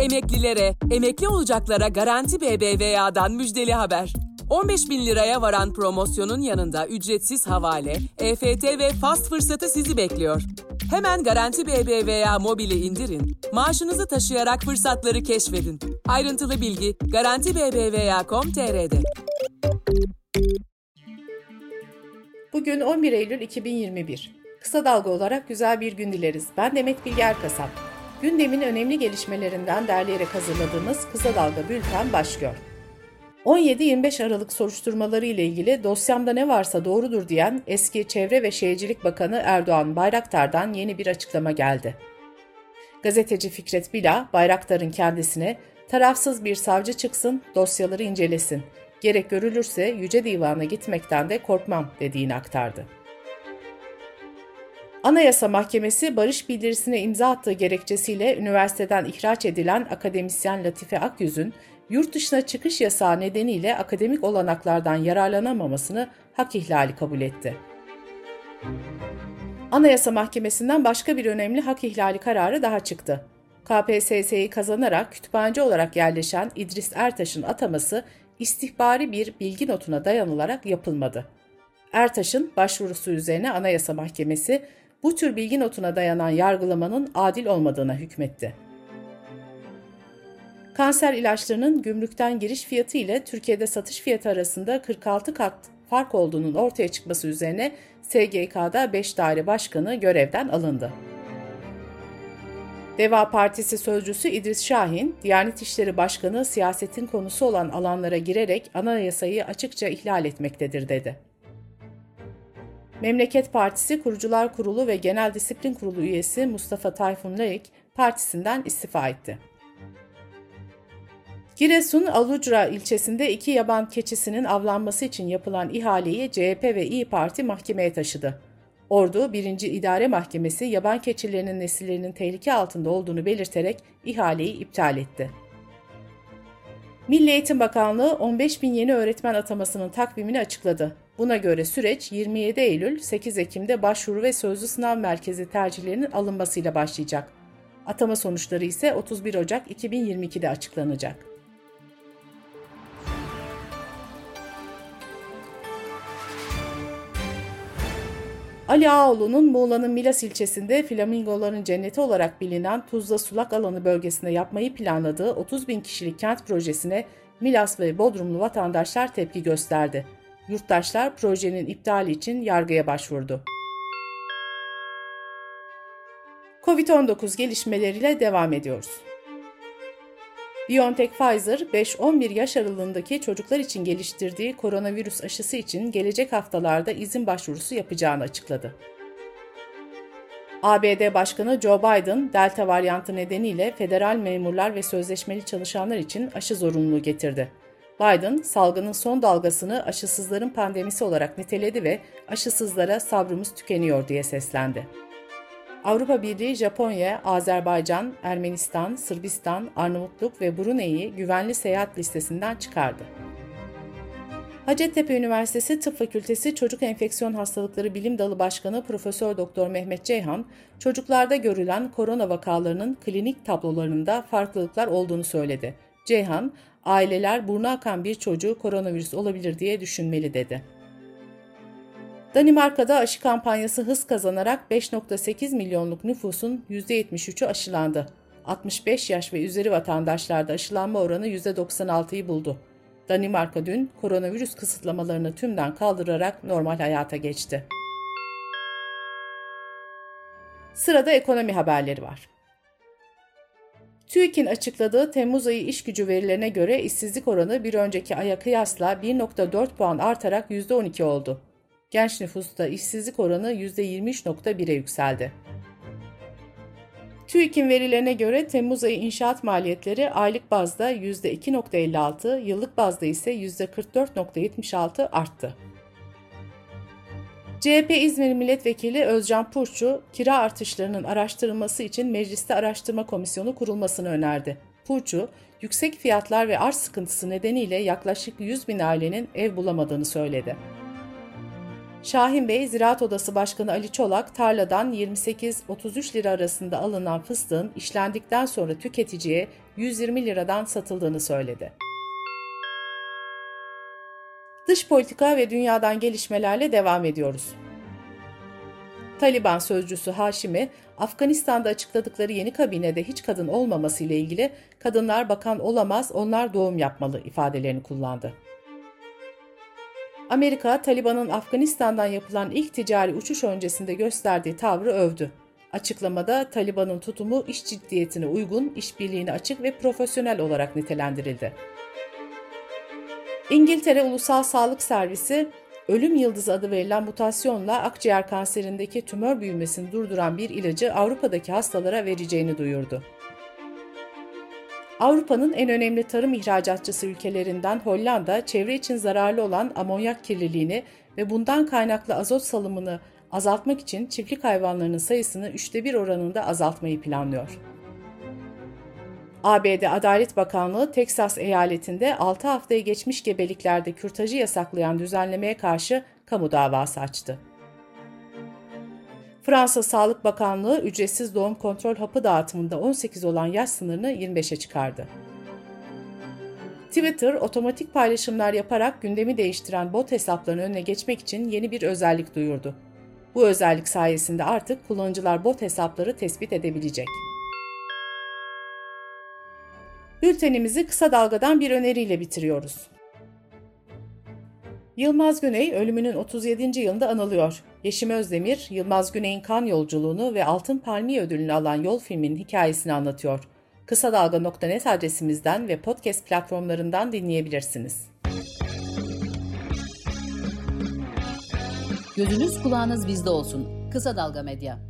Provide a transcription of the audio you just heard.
Emeklilere, emekli olacaklara Garanti BBVA'dan müjdeli haber. 15 bin liraya varan promosyonun yanında ücretsiz havale, EFT ve fast fırsatı sizi bekliyor. Hemen Garanti BBVA mobili indirin, maaşınızı taşıyarak fırsatları keşfedin. Ayrıntılı bilgi Garanti BBVA.com.tr'de. Bugün 11 Eylül 2021. Kısa dalga olarak güzel bir gün dileriz. Ben Demet Bilge Erkasap. Gündemin önemli gelişmelerinden derleyerek hazırladığımız Kısa Dalga Bülten başlıyor. 17-25 Aralık soruşturmaları ile ilgili dosyamda ne varsa doğrudur diyen eski Çevre ve Şehircilik Bakanı Erdoğan Bayraktar'dan yeni bir açıklama geldi. Gazeteci Fikret Bila, Bayraktar'ın kendisine tarafsız bir savcı çıksın, dosyaları incelesin. Gerek görülürse Yüce Divan'a gitmekten de korkmam dediğini aktardı. Anayasa Mahkemesi barış bildirisine imza attığı gerekçesiyle üniversiteden ihraç edilen akademisyen Latife Akyüz'ün yurt dışına çıkış yasağı nedeniyle akademik olanaklardan yararlanamamasını hak ihlali kabul etti. Anayasa Mahkemesi'nden başka bir önemli hak ihlali kararı daha çıktı. KPSS'yi kazanarak kütüphaneci olarak yerleşen İdris Ertaş'ın ataması istihbari bir bilgi notuna dayanılarak yapılmadı. Ertaş'ın başvurusu üzerine Anayasa Mahkemesi bu tür bilgi notuna dayanan yargılamanın adil olmadığına hükmetti. Kanser ilaçlarının gümrükten giriş fiyatı ile Türkiye'de satış fiyatı arasında 46 kat fark olduğunun ortaya çıkması üzerine SGK'da 5 daire başkanı görevden alındı. Deva Partisi sözcüsü İdris Şahin, Diyanet İşleri Başkanı siyasetin konusu olan alanlara girerek anayasayı açıkça ihlal etmektedir dedi. Memleket Partisi Kurucular Kurulu ve Genel Disiplin Kurulu üyesi Mustafa Tayfun Laik partisinden istifa etti. Giresun Alucra ilçesinde iki yaban keçisinin avlanması için yapılan ihaleyi CHP ve İyi Parti mahkemeye taşıdı. Ordu 1. İdare Mahkemesi yaban keçilerinin nesillerinin tehlike altında olduğunu belirterek ihaleyi iptal etti. Milli Eğitim Bakanlığı 15 bin yeni öğretmen atamasının takvimini açıkladı. Buna göre süreç 27 Eylül 8 Ekim'de başvuru ve sözlü sınav merkezi tercihlerinin alınmasıyla başlayacak. Atama sonuçları ise 31 Ocak 2022'de açıklanacak. Ali Ağoğlu'nun Muğla'nın Milas ilçesinde flamingoların cenneti olarak bilinen Tuzla Sulak Alanı bölgesinde yapmayı planladığı 30 bin kişilik kent projesine Milas ve Bodrumlu vatandaşlar tepki gösterdi. Yurttaşlar projenin iptali için yargıya başvurdu. Covid-19 gelişmeleriyle devam ediyoruz. BioNTech Pfizer, 5-11 yaş aralığındaki çocuklar için geliştirdiği koronavirüs aşısı için gelecek haftalarda izin başvurusu yapacağını açıkladı. ABD Başkanı Joe Biden, Delta varyantı nedeniyle federal memurlar ve sözleşmeli çalışanlar için aşı zorunluluğu getirdi. Biden, salgının son dalgasını aşısızların pandemisi olarak niteledi ve aşısızlara sabrımız tükeniyor diye seslendi. Avrupa Birliği, Japonya, Azerbaycan, Ermenistan, Sırbistan, Arnavutluk ve Brunei'yi güvenli seyahat listesinden çıkardı. Hacettepe Üniversitesi Tıp Fakültesi Çocuk Enfeksiyon Hastalıkları Bilim Dalı Başkanı Profesör Doktor Mehmet Ceyhan, çocuklarda görülen korona vakalarının klinik tablolarında farklılıklar olduğunu söyledi. Ceyhan, aileler burnu akan bir çocuğu koronavirüs olabilir diye düşünmeli dedi. Danimarka'da aşı kampanyası hız kazanarak 5.8 milyonluk nüfusun %73'ü aşılandı. 65 yaş ve üzeri vatandaşlarda aşılanma oranı %96'yı buldu. Danimarka dün koronavirüs kısıtlamalarını tümden kaldırarak normal hayata geçti. Sırada ekonomi haberleri var. TÜİK'in açıkladığı Temmuz ayı iş gücü verilerine göre işsizlik oranı bir önceki aya kıyasla 1.4 puan artarak %12 oldu. Genç nüfusta işsizlik oranı %23.1'e yükseldi. TÜİK'in verilerine göre Temmuz ayı inşaat maliyetleri aylık bazda %2.56, yıllık bazda ise %44.76 arttı. CHP İzmir Milletvekili Özcan Purçu, kira artışlarının araştırılması için mecliste araştırma komisyonu kurulmasını önerdi. Purçu, yüksek fiyatlar ve arz sıkıntısı nedeniyle yaklaşık 100 bin ailenin ev bulamadığını söyledi. Şahin Bey, Ziraat Odası Başkanı Ali Çolak, tarladan 28-33 lira arasında alınan fıstığın işlendikten sonra tüketiciye 120 liradan satıldığını söyledi. Dış politika ve dünyadan gelişmelerle devam ediyoruz. Taliban sözcüsü Haşimi, Afganistan'da açıkladıkları yeni kabinede hiç kadın olmaması ile ilgili kadınlar bakan olamaz, onlar doğum yapmalı ifadelerini kullandı. Amerika, Taliban'ın Afganistan'dan yapılan ilk ticari uçuş öncesinde gösterdiği tavrı övdü. Açıklamada Taliban'ın tutumu iş ciddiyetine uygun, işbirliğine açık ve profesyonel olarak nitelendirildi. İngiltere Ulusal Sağlık Servisi, ölüm yıldızı adı verilen mutasyonla akciğer kanserindeki tümör büyümesini durduran bir ilacı Avrupa'daki hastalara vereceğini duyurdu. Avrupa'nın en önemli tarım ihracatçısı ülkelerinden Hollanda, çevre için zararlı olan amonyak kirliliğini ve bundan kaynaklı azot salımını azaltmak için çiftlik hayvanlarının sayısını üçte bir oranında azaltmayı planlıyor. ABD Adalet Bakanlığı, Teksas eyaletinde 6 haftayı geçmiş gebeliklerde kürtajı yasaklayan düzenlemeye karşı kamu davası açtı. Fransa Sağlık Bakanlığı ücretsiz doğum kontrol hapı dağıtımında 18 olan yaş sınırını 25'e çıkardı. Twitter, otomatik paylaşımlar yaparak gündemi değiştiren bot hesaplarının önüne geçmek için yeni bir özellik duyurdu. Bu özellik sayesinde artık kullanıcılar bot hesapları tespit edebilecek. Bültenimizi kısa dalgadan bir öneriyle bitiriyoruz. Yılmaz Güney ölümünün 37. yılında anılıyor. Yeşim Özdemir, Yılmaz Güney'in kan yolculuğunu ve Altın Palmiye ödülünü alan Yol filminin hikayesini anlatıyor. Kısa Dalga.net adresimizden ve podcast platformlarından dinleyebilirsiniz. Gözünüz kulağınız bizde olsun. Kısa Dalga Medya.